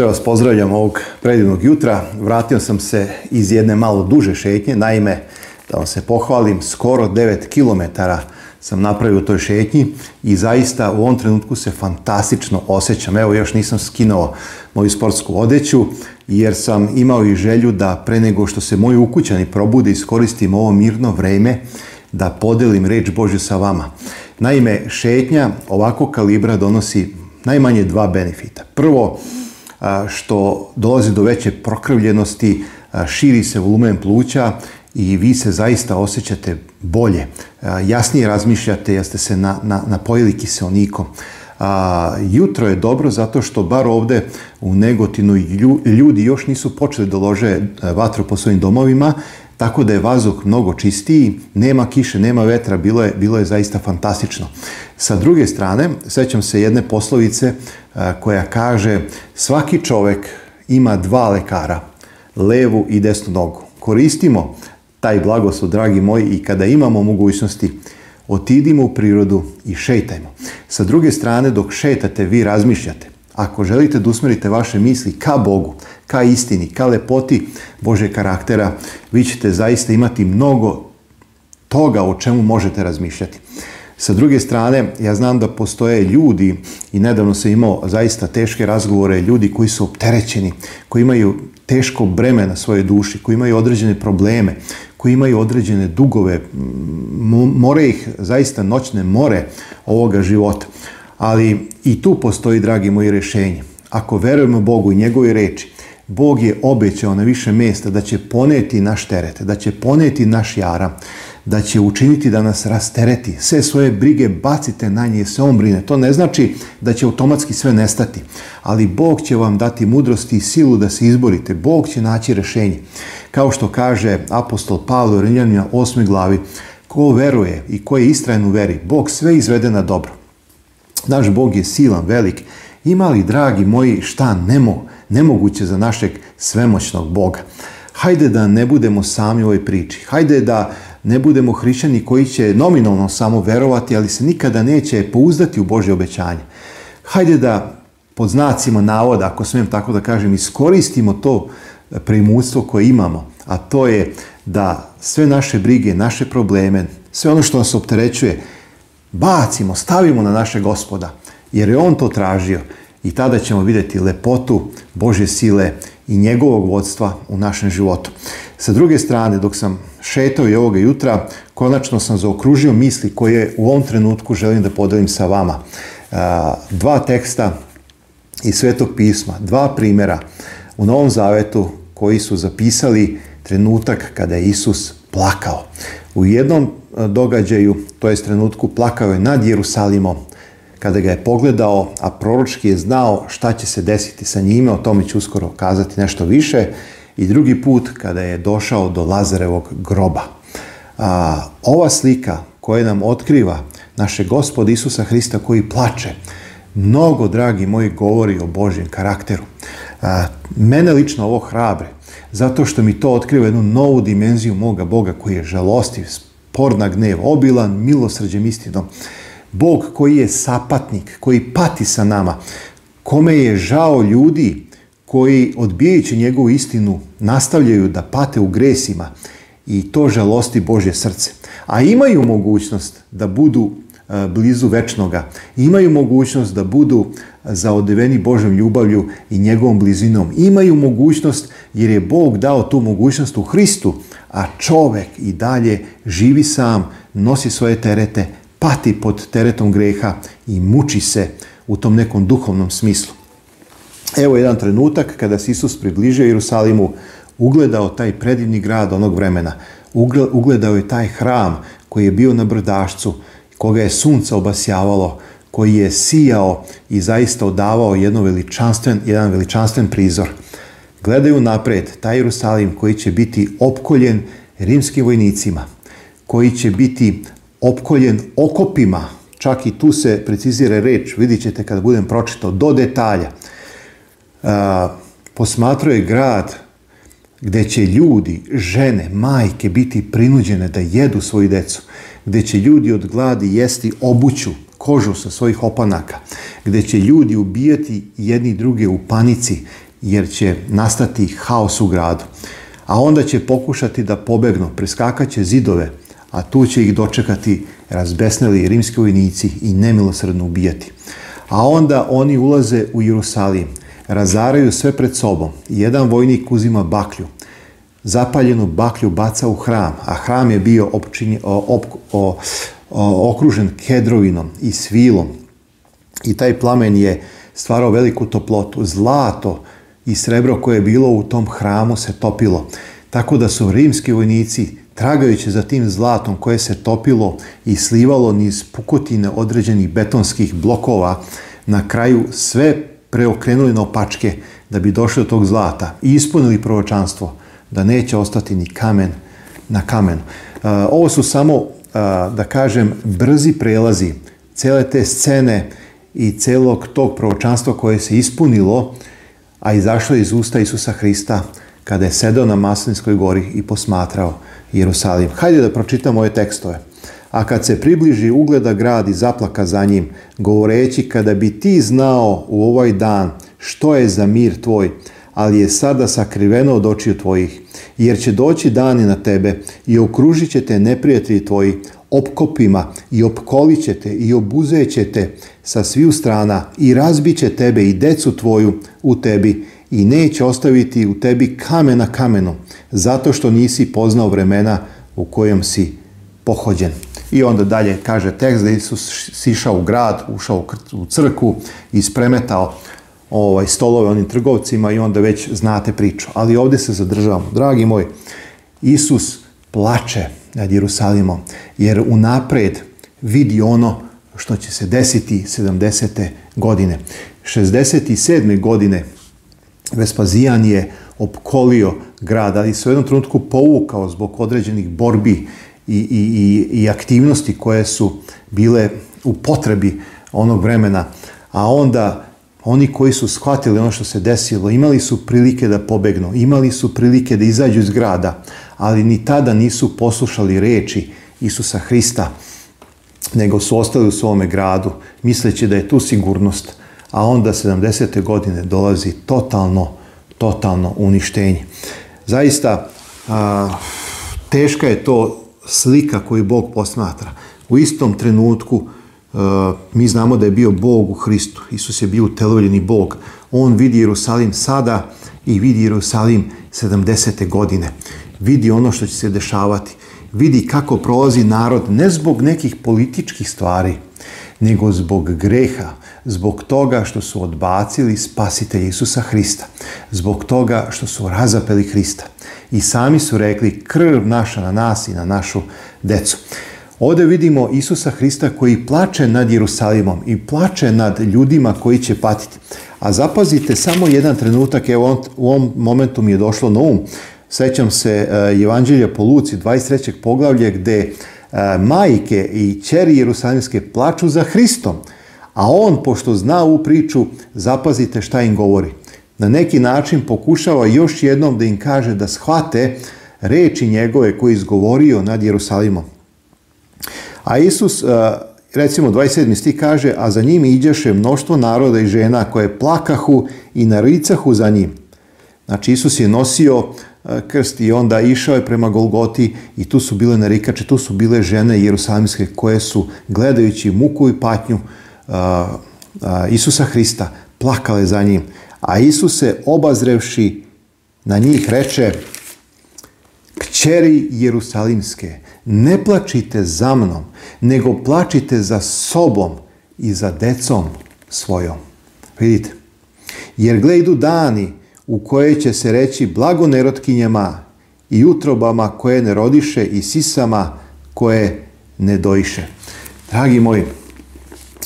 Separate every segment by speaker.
Speaker 1: Sve vas pozdravljam ovog predivnog jutra. Vratio sam se iz jedne malo duže šetnje. Naime, da vam se pohvalim, skoro 9 km sam napravio u toj šetnji i zaista u ovom trenutku se fantastično osjećam. Evo, još nisam skinuo moju sportsku odeću jer sam imao i želju da pre nego što se moji ukućani probude iskoristim ovo mirno vreme da podelim reč Božju sa vama. Naime, šetnja ovako kalibra donosi najmanje dva benefita. Prvo, što dolazi do veće prokrvljenosti, širi se volumen pluća i vi se zaista osjećate bolje. Jasnije razmišljate jeste se na, na, napojili kiselnikom. A, jutro je dobro zato što bar ovde u Negotinu ljudi još nisu počeli da lože vatru po svojim domovima, tako da je vazduh mnogo čistiji, nema kiše, nema vetra, bilo je, bilo je zaista fantastično. Sa druge strane, sećam se jedne poslovice e, koja kaže svaki čovek ima dva lekara, levu i desnu nogu. Koristimo taj blagoslov, dragi moji, i kada imamo mogućnosti, otidimo u prirodu i šetajmo. Sa druge strane, dok šetate, vi razmišljate. Ako želite da usmerite vaše misli ka Bogu, ka istini, ka lepoti Bože karaktera, vi ćete zaista imati mnogo toga o čemu možete razmišljati. Sa druge strane, ja znam da postoje ljudi, i nedavno sam imao zaista teške razgovore, ljudi koji su opterećeni, koji imaju teško breme na svojoj duši, koji imaju određene probleme, koji imaju određene dugove, more ih zaista noćne more ovoga života. Ali i tu postoji, dragi moji, rešenje. Ako verujemo Bogu i njegove reči, Bog je obećao na više mesta da će poneti naš teret, da će poneti naš jara, da će učiniti da nas rastereti. Sve svoje brige bacite na nje, se on brine. To ne znači da će automatski sve nestati, ali Bog će vam dati mudrost i silu da se izborite. Bog će naći rešenje. Kao što kaže apostol Pavlo u Rimljanima 8. glavi, ko veruje i ko je istrajen u veri, Bog sve izvede na dobro. Naš Bog je silan, velik. Ima li, dragi moji, šta nemo nemoguće za našeg svemoćnog Boga. Hajde da ne budemo sami u ovoj priči. Hajde da ne budemo hrišćani koji će nominalno samo verovati, ali se nikada neće pouzdati u Božje obećanje. Hajde da pod znacima navoda, ako smijem tako da kažem, iskoristimo to preimućstvo koje imamo, a to je da sve naše brige, naše probleme, sve ono što nas opterećuje, bacimo, stavimo na naše gospoda, jer je on to tražio i tada ćemo videti lepotu Božje sile i njegovog vodstva u našem životu. Sa druge strane, dok sam šetao i ovoga jutra, konačno sam zaokružio misli koje u ovom trenutku želim da podelim sa vama. Dva teksta iz Svetog pisma, dva primera u Novom Zavetu koji su zapisali trenutak kada je Isus plakao. U jednom događaju, to je trenutku, plakao je nad Jerusalimom, kada ga je pogledao, a proročki je znao šta će se desiti sa njime, o tome ću uskoro kazati nešto više, i drugi put kada je došao do Lazarevog groba. A, ova slika koja nam otkriva naše gospod Isusa Hrista koji plače, mnogo, dragi moji, govori o Božjem karakteru. A, mene lično ovo hrabre, zato što mi to otkriva jednu novu dimenziju moga Boga koji je žalostiv, spor na gnev, obilan, milosrđem istinom. Bog koji je sapatnik, koji pati sa nama, kome je žao ljudi koji odbijajući njegovu istinu nastavljaju da pate u gresima i to žalosti Božje srce. A imaju mogućnost da budu e, blizu večnoga. Imaju mogućnost da budu zaodeveni Božom ljubavlju i njegovom blizinom. Imaju mogućnost jer je Bog dao tu mogućnost u Hristu, a čovek i dalje živi sam, nosi svoje terete, pati pod teretom greha i muči se u tom nekom duhovnom smislu. Evo jedan trenutak kada se Isus približio Jerusalimu, ugledao taj predivni grad onog vremena, ugledao je taj hram koji je bio na brdašcu, koga je sunce obasjavalo, koji je sijao i zaista odavao jedno veličanstven, jedan veličanstven prizor. Gledaju napred taj Jerusalim koji će biti opkoljen rimskim vojnicima, koji će biti opkoljen okopima, čak i tu se precizira reč, vidit ćete kad budem pročitao, do detalja. E, posmatrao je grad gde će ljudi, žene, majke biti prinuđene da jedu svoju decu, gde će ljudi od gladi jesti obuću, kožu sa svojih opanaka, gde će ljudi ubijati jedni druge u panici, jer će nastati haos u gradu. A onda će pokušati da pobegnu, preskakaće zidove, a tu će ih dočekati razbesneli rimski vojnici i nemilosredno ubijati. A onda oni ulaze u Jerusalim, razaraju sve pred sobom. Jedan vojnik uzima baklju, zapaljenu baklju baca u hram, a hram je bio opčinje, op, o, o, okružen kedrovinom i svilom. I taj plamen je stvarao veliku toplotu. Zlato i srebro koje je bilo u tom hramu se topilo. Tako da su rimski vojnici tragajući za tim zlatom koje se topilo i slivalo niz pukotine određenih betonskih blokova, na kraju sve preokrenuli na opačke da bi došli do tog zlata i ispunili proročanstvo da neće ostati ni kamen na kamenu. E, ovo su samo, e, da kažem, brzi prelazi cele te scene i celog tog proročanstva koje se ispunilo, a izašlo iz usta Isusa Hrista kada je sedao na Maslinskoj gori i posmatrao Jerusalim. Hajde da pročitam ove tekstove. A kad se približi ugleda grad i zaplaka za njim, govoreći kada bi ti znao u ovaj dan što je za mir tvoj, ali je sada sakriveno od očiju tvojih, jer će doći dani na tebe i okružit će te neprijatelji tvoji opkopima i opkolit će te i obuzeće te sa sviju strana i razbit će tebe i decu tvoju u tebi i neće ostaviti u tebi kamena kameno, zato što nisi poznao vremena u kojem si pohođen. I onda dalje kaže tekst da Isus sišao u grad, ušao u crku i spremetao ovaj, stolove onim trgovcima i onda već znate priču. Ali ovde se zadržavamo. Dragi moj, Isus plače nad Jerusalimom, jer unapred vidi ono što će se desiti 70. godine. 67. godine Vespazijan je opkolio grada i se u jednom trenutku povukao zbog određenih borbi i, i, i aktivnosti koje su bile u potrebi onog vremena, a onda oni koji su shvatili ono što se desilo, imali su prilike da pobegnu, imali su prilike da izađu iz grada, ali ni tada nisu poslušali reči Isusa Hrista, nego su ostali u svome gradu, misleći da je tu sigurnost a onda 70. godine dolazi totalno, totalno uništenje. Zaista, a, teška je to slika koju Bog posmatra. U istom trenutku a, mi znamo da je bio Bog u Hristu. Isus je bio utelovljeni Bog. On vidi Jerusalim sada i vidi Jerusalim 70. godine. Vidi ono što će se dešavati. Vidi kako prolazi narod ne zbog nekih političkih stvari, nego zbog greha, zbog toga što su odbacili spasitelja Isusa Hrista, zbog toga što su razapeli Hrista. I sami su rekli krv naša na nas i na našu decu. Ovde vidimo Isusa Hrista koji plače nad Jerusalimom i plače nad ljudima koji će patiti. A zapazite samo jedan trenutak, evo u ovom momentu mi je došlo na um. Sećam se uh, Evanđelja po Luci, 23. poglavlje, gde e, majke i čeri Jerusalimske plaču za Hristom A on, pošto zna ovu priču, zapazite šta im govori. Na neki način pokušava još jednom da im kaže da shvate reči njegove koje je izgovorio nad Jerusalimom. A Isus, e, recimo 27. stih kaže, a za njim iđeše mnoštvo naroda i žena koje plakahu i naricahu za njim. Znači Isus je nosio e, krst i onda išao je prema Golgoti i tu su bile narikače, tu su bile žene jerusalimske koje su gledajući muku i patnju Isusa Hrista, plakale za njim. A Isus se obazrevši na njih reče, kćeri Jerusalimske, ne plačite za mnom, nego plačite za sobom i za decom svojom. Vidite, jer gle idu dani u koje će se reći blago nerotkinjama i utrobama koje ne rodiše i sisama koje ne dojiše. Dragi moji,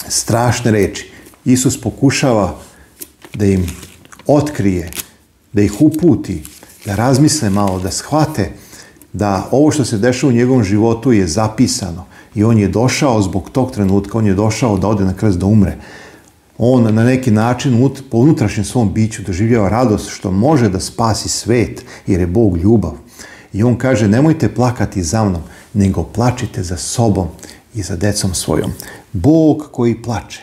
Speaker 1: strašne reči. Isus pokušava da im otkrije, da ih uputi, da razmisle malo, da shvate da ovo što se dešava u njegovom životu je zapisano i on je došao zbog tog trenutka, on je došao da ode na krst da umre. On na neki način ut, po unutrašnjem svom biću doživljava radost što može da spasi svet jer je Bog ljubav. I on kaže nemojte plakati za mnom, nego plačite za sobom i za decom svojom. Bog koji plače,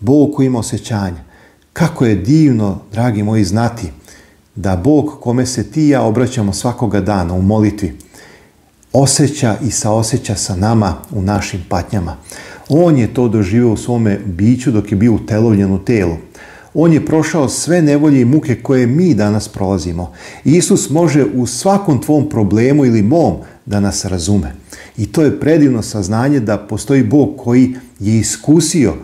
Speaker 1: Bog koji ima osjećanja. Kako je divno, dragi moji, znati da Bog kome se ti ja obraćamo svakoga dana u molitvi, osjeća i saoseća sa nama u našim patnjama. On je to doživio u svome biću dok je bio utelovljen u telu. On je prošao sve nevolje i muke koje mi danas prolazimo. Isus može u svakom tvom problemu ili mom da nas razume. I to je predivno saznanje da postoji Bog koji je iskusio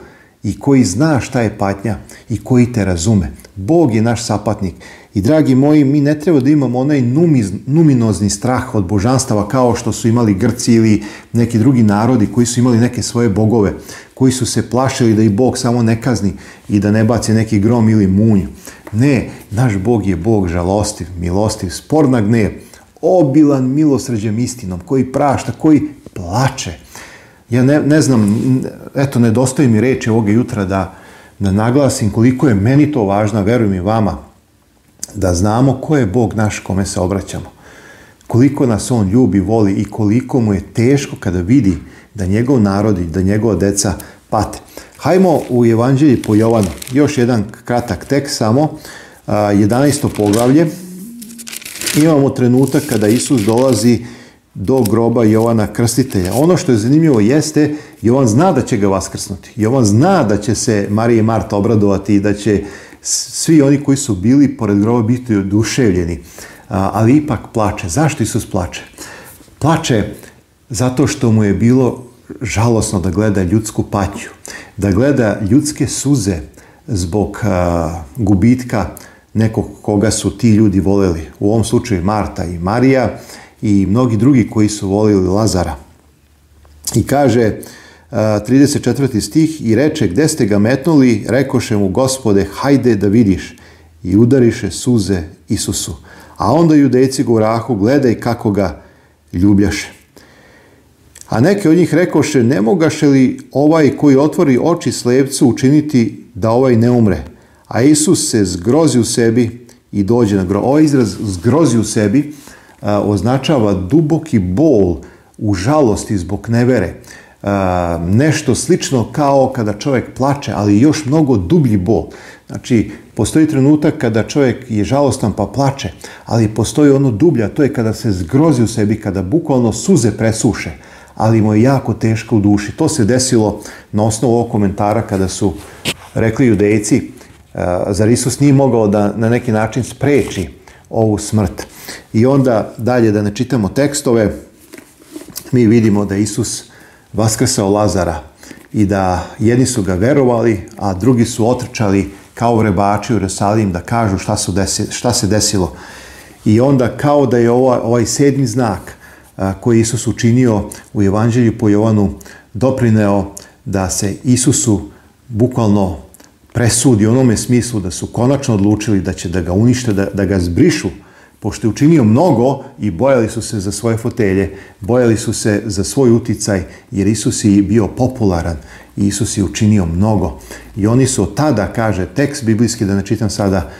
Speaker 1: i koji zna šta je patnja i koji te razume. Bog je naš sapatnik. I dragi moji, mi ne treba da imamo onaj numiz, numinozni strah od božanstava kao što su imali Grci ili neki drugi narodi koji su imali neke svoje bogove, koji su se plašili da i Bog samo ne kazni i da ne baci neki grom ili munju. Ne, naš Bog je Bog žalostiv, milostiv, spor gnev, obilan milosređem istinom, koji prašta, koji plače. Ja ne, ne znam, eto, nedostaje mi reči ovoga jutra da, da naglasim koliko je meni to važno, verujem i vama, da znamo ko je Bog naš kome se obraćamo. Koliko nas On ljubi, voli i koliko mu je teško kada vidi da njegov narod i da njegova deca pate. Hajmo u Evanđelji po Jovanu. Još jedan kratak tekst samo, 11. poglavlje, imamo trenutak kada Isus dolazi do groba Jovana Krstitelja. Ono što je zanimljivo jeste, Jovan zna da će ga vaskrsnuti. Jovan zna da će se Marije i Marta obradovati i da će svi oni koji su bili pored groba biti oduševljeni. Ali ipak plače. Zašto Isus plače? Plače zato što mu je bilo žalosno da gleda ljudsku patnju, da gleda ljudske suze zbog uh, gubitka nekog koga su ti ljudi voleli. U ovom slučaju Marta i Marija i mnogi drugi koji su volili Lazara. I kaže 34. E, stih i reče gde ste ga metnuli, rekoše mu gospode hajde da vidiš i udariše suze Isusu. A onda judejci go u rahu gledaj kako ga ljubjaše. A neki od njih rekoše ne mogaše li ovaj koji otvori oči slepcu učiniti da ovaj ne umre a Isus se zgrozi u sebi i dođe na grob. Ovaj izraz zgrozi u sebi a, e, označava duboki bol u žalosti zbog nevere. A, e, nešto slično kao kada čovjek plače, ali još mnogo dublji bol. Znači, postoji trenutak kada čovjek je žalostan pa plače, ali postoji ono dublja, to je kada se zgrozi u sebi, kada bukvalno suze presuše, ali mu je jako teško u duši. To se desilo na osnovu ovog komentara kada su rekli judejci, Eh, zar Isus nije mogao da na neki način spreči ovu smrt? I onda dalje da ne čitamo tekstove, mi vidimo da Isus vaskrsao Lazara i da jedni su ga verovali, a drugi su otrčali kao vrebači u Resalim da kažu šta, su desi, šta se desilo. I onda kao da je ovaj, ovaj sedmi znak a, eh, koji Isus učinio u Evanđelju po Jovanu doprineo da se Isusu bukvalno presudi u onome smislu da su konačno odlučili da će da ga unište, da, da ga zbrišu, pošto je učinio mnogo i bojali su se za svoje fotelje, bojali su se za svoj uticaj, jer Isus je bio popularan i Isus je učinio mnogo. I oni su od tada, kaže tekst biblijski, da ne čitam sada,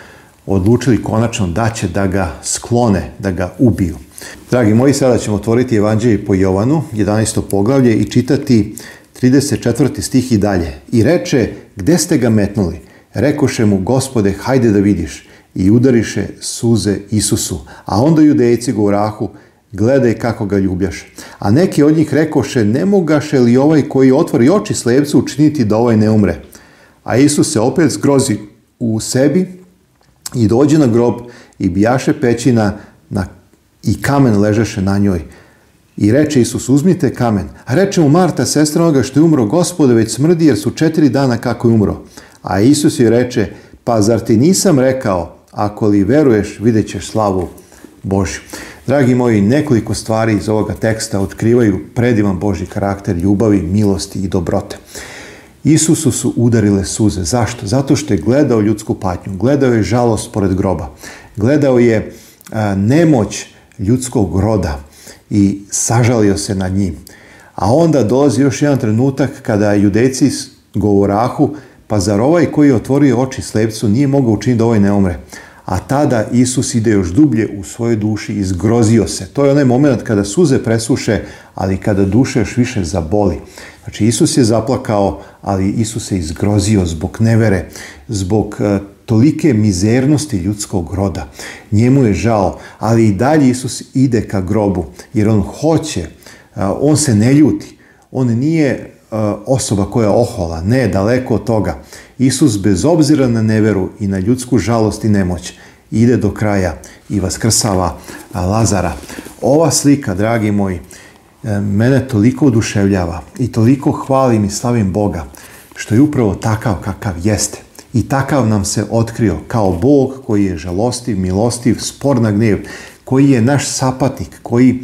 Speaker 1: odlučili konačno da će da ga sklone, da ga ubiju. Dragi moji, sada ćemo otvoriti Evanđelje po Jovanu, 11. poglavlje i čitati 34. stih i dalje. I reče, gde ste ga metnuli? Rekoše mu, gospode, hajde da vidiš. I udariše suze Isusu. A onda judejci go u rahu, gledaj kako ga ljubjaše. A neki od njih rekoše, ne mogaše li ovaj koji otvori oči slepcu učiniti da ovaj ne umre? A Isus se opet zgrozi u sebi i dođe na grob i bijaše pećina na, i kamen ležeše na njoj. I reče Isus, uzmite kamen. A reče mu Marta, sestra onoga što je umro, gospode, već smrdi jer su četiri dana kako je umro. A Isus joj reče, pa zar ti nisam rekao, ako li veruješ, vidjet ćeš slavu Božju. Dragi moji, nekoliko stvari iz ovoga teksta otkrivaju predivan Božji karakter ljubavi, milosti i dobrote. Isusu su udarile suze. Zašto? Zato što je gledao ljudsku patnju, gledao je žalost pored groba, gledao je a, nemoć ljudskog roda, i sažalio se na njim. A onda dolazi još jedan trenutak kada judeci govorahu, pa zar ovaj koji je otvorio oči slepcu nije mogao učiniti da ovaj ne umre? A tada Isus ide još dublje u svojoj duši i zgrozio se. To je onaj moment kada suze presuše, ali kada duše još više zaboli. Znači Isus je zaplakao, ali Isus se izgrozio zbog nevere, zbog e, tolike mizernosti ljudskog roda. Njemu je žao, ali i dalje Isus ide ka grobu, jer on hoće, on se ne ljuti, on nije osoba koja je ohola, ne, daleko od toga. Isus bez obzira na neveru i na ljudsku žalost i nemoć ide do kraja i vaskrsava Lazara. Ova slika, dragi moji, e, mene toliko oduševljava i toliko hvalim i slavim Boga, što je upravo takav kakav jeste. I takav nam se otkrio kao Bog koji je žalostiv, milostiv, spor na gnjev, koji je naš sapatik, koji e,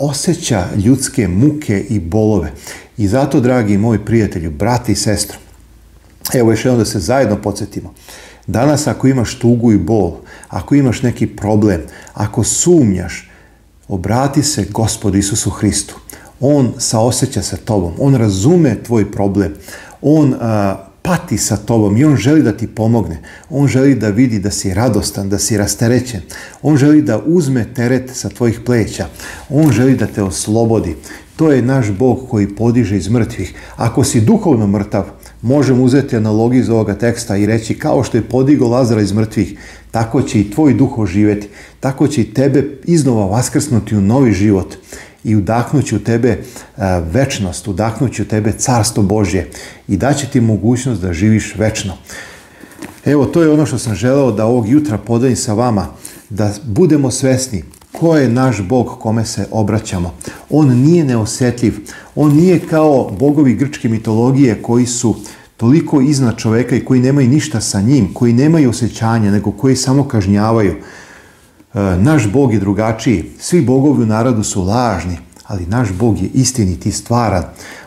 Speaker 1: osjeća ljudske muke i bolove. I zato, dragi moji prijatelji, brati i sestro, evo još jednom da se zajedno podsjetimo. Danas ako imaš tugu i bol, ako imaš neki problem, ako sumnjaš, obrati se gospodu Isusu Hristu. On saosjeća sa tobom, on razume tvoj problem, on a, pati sa tobom i on želi da ti pomogne. On želi da vidi da si radostan, da si rasterećen. On želi da uzme teret sa tvojih pleća. On želi da te oslobodi. To je naš Bog koji podiže iz mrtvih. Ako si duhovno mrtav, možemo uzeti analogiju iz ovoga teksta i reći kao što je podigao Lazara iz mrtvih, tako će i tvoj duh oživeti, tako će i tebe iznova vaskrsnuti u novi život i udahnuću tebe e, večnost, udahnuću tebe carstvo Božje i daće ti mogućnost da živiš večno. Evo, to je ono što sam želeo da ovog jutra podelim sa vama, da budemo svesni ko je naš Bog kome se obraćamo. On nije neosetljiv, on nije kao bogovi grčke mitologije koji su toliko iznad čoveka i koji nemaju ništa sa njim, koji nemaju osjećanja, nego koji samo kažnjavaju. E, naš Bog je drugačiji. Svi bogovi u narodu su lažni ali naš Bog je istinit i stvaran.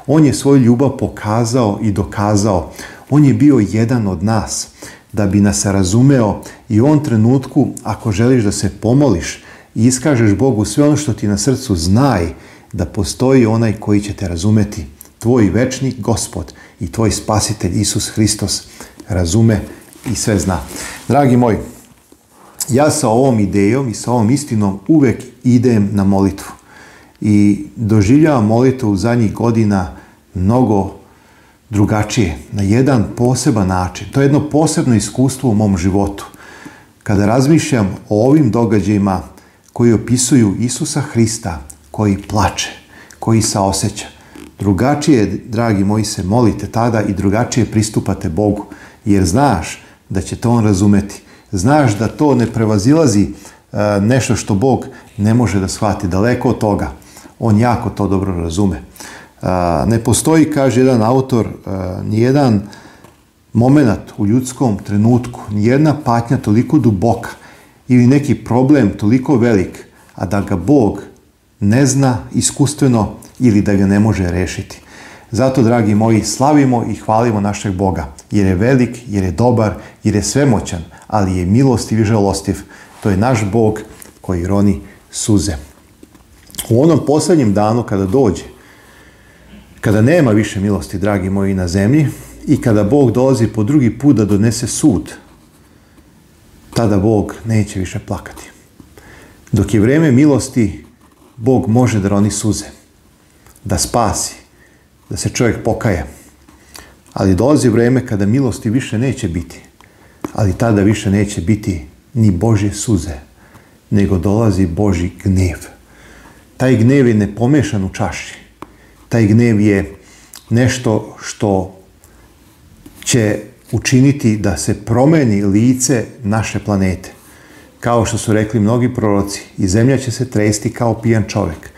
Speaker 1: On je svoju ljubav pokazao i dokazao. On je bio jedan od nas. Da bi nas razumeo i u ovom trenutku, ako želiš da se pomoliš i iskažeš Bogu sve ono što ti na srcu znaj, da postoji onaj koji će te razumeti. Tvoj večni gospod i tvoj spasitelj Isus Hristos razume i sve zna. Dragi moj, ja sa ovom idejom i sa ovom istinom uvek idem na molitvu i doživljavam molitvu u zadnjih godina mnogo drugačije, na jedan poseban način. To je jedno posebno iskustvo u mom životu. Kada razmišljam o ovim događajima koji opisuju Isusa Hrista koji plače, koji saoseća. Drugačije, dragi moji, se molite tada i drugačije pristupate Bogu, jer znaš da će to On razumeti. Znaš da to ne prevazilazi e, nešto što Bog ne može da shvati daleko od toga on jako to dobro razume. Uh, ne postoji, kaže jedan autor, uh, nijedan moment u ljudskom trenutku, nijedna patnja toliko duboka ili neki problem toliko velik, a da ga Bog ne zna iskustveno ili da ga ne može rešiti. Zato, dragi moji, slavimo i hvalimo našeg Boga, jer je velik, jer je dobar, jer je svemoćan, ali je milostiv i žalostiv. To je naš Bog koji roni suze. U onom poslednjem danu kada dođe, kada nema više milosti, dragi moji, na zemlji, i kada Bog dolazi po drugi put da donese sud, tada Bog neće više plakati. Dok je vreme milosti, Bog može da roni suze, da spasi, da se čovjek pokaja. Ali dolazi vreme kada milosti više neće biti. Ali tada više neće biti ni Božje suze, nego dolazi Boži gnev. Taj gnev je nepomešan u čaši. Taj gnev je nešto što će učiniti da se promeni lice naše planete. Kao što su rekli mnogi proroci, i zemlja će se tresti kao pijan čovek.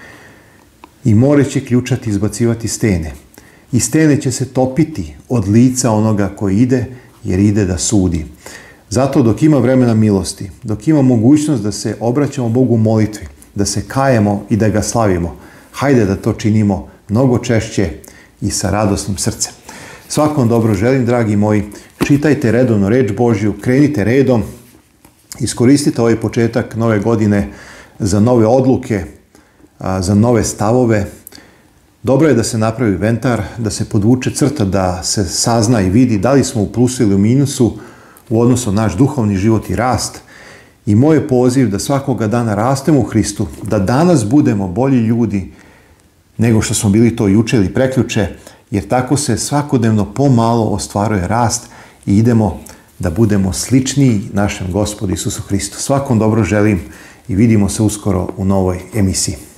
Speaker 1: I more će ključati i izbacivati stene. I stene će se topiti od lica onoga koji ide, jer ide da sudi. Zato dok ima vremena milosti, dok ima mogućnost da se obraćamo Bogu u molitvi, da se kajemo i da ga slavimo. Hajde da to činimo mnogo češće i sa radosnim srcem. Svakom dobro želim, dragi moji. Čitajte redovno reč Božju, krenite redom, iskoristite ovaj početak nove godine za nove odluke, za nove stavove. Dobro je da se napravi inventar, da se podvuče crta, da se sazna i vidi da li smo u plusu ili u minusu u odnosu na naš duhovni život i rast – I moj poziv da svakoga dana rastemo u Hristu, da danas budemo bolji ljudi nego što smo bili to juče ili preključe, jer tako se svakodnevno pomalo ostvaruje rast i idemo da budemo sličniji našem gospodu Isusu Hristu. Svakom dobro želim i vidimo se uskoro u novoj emisiji.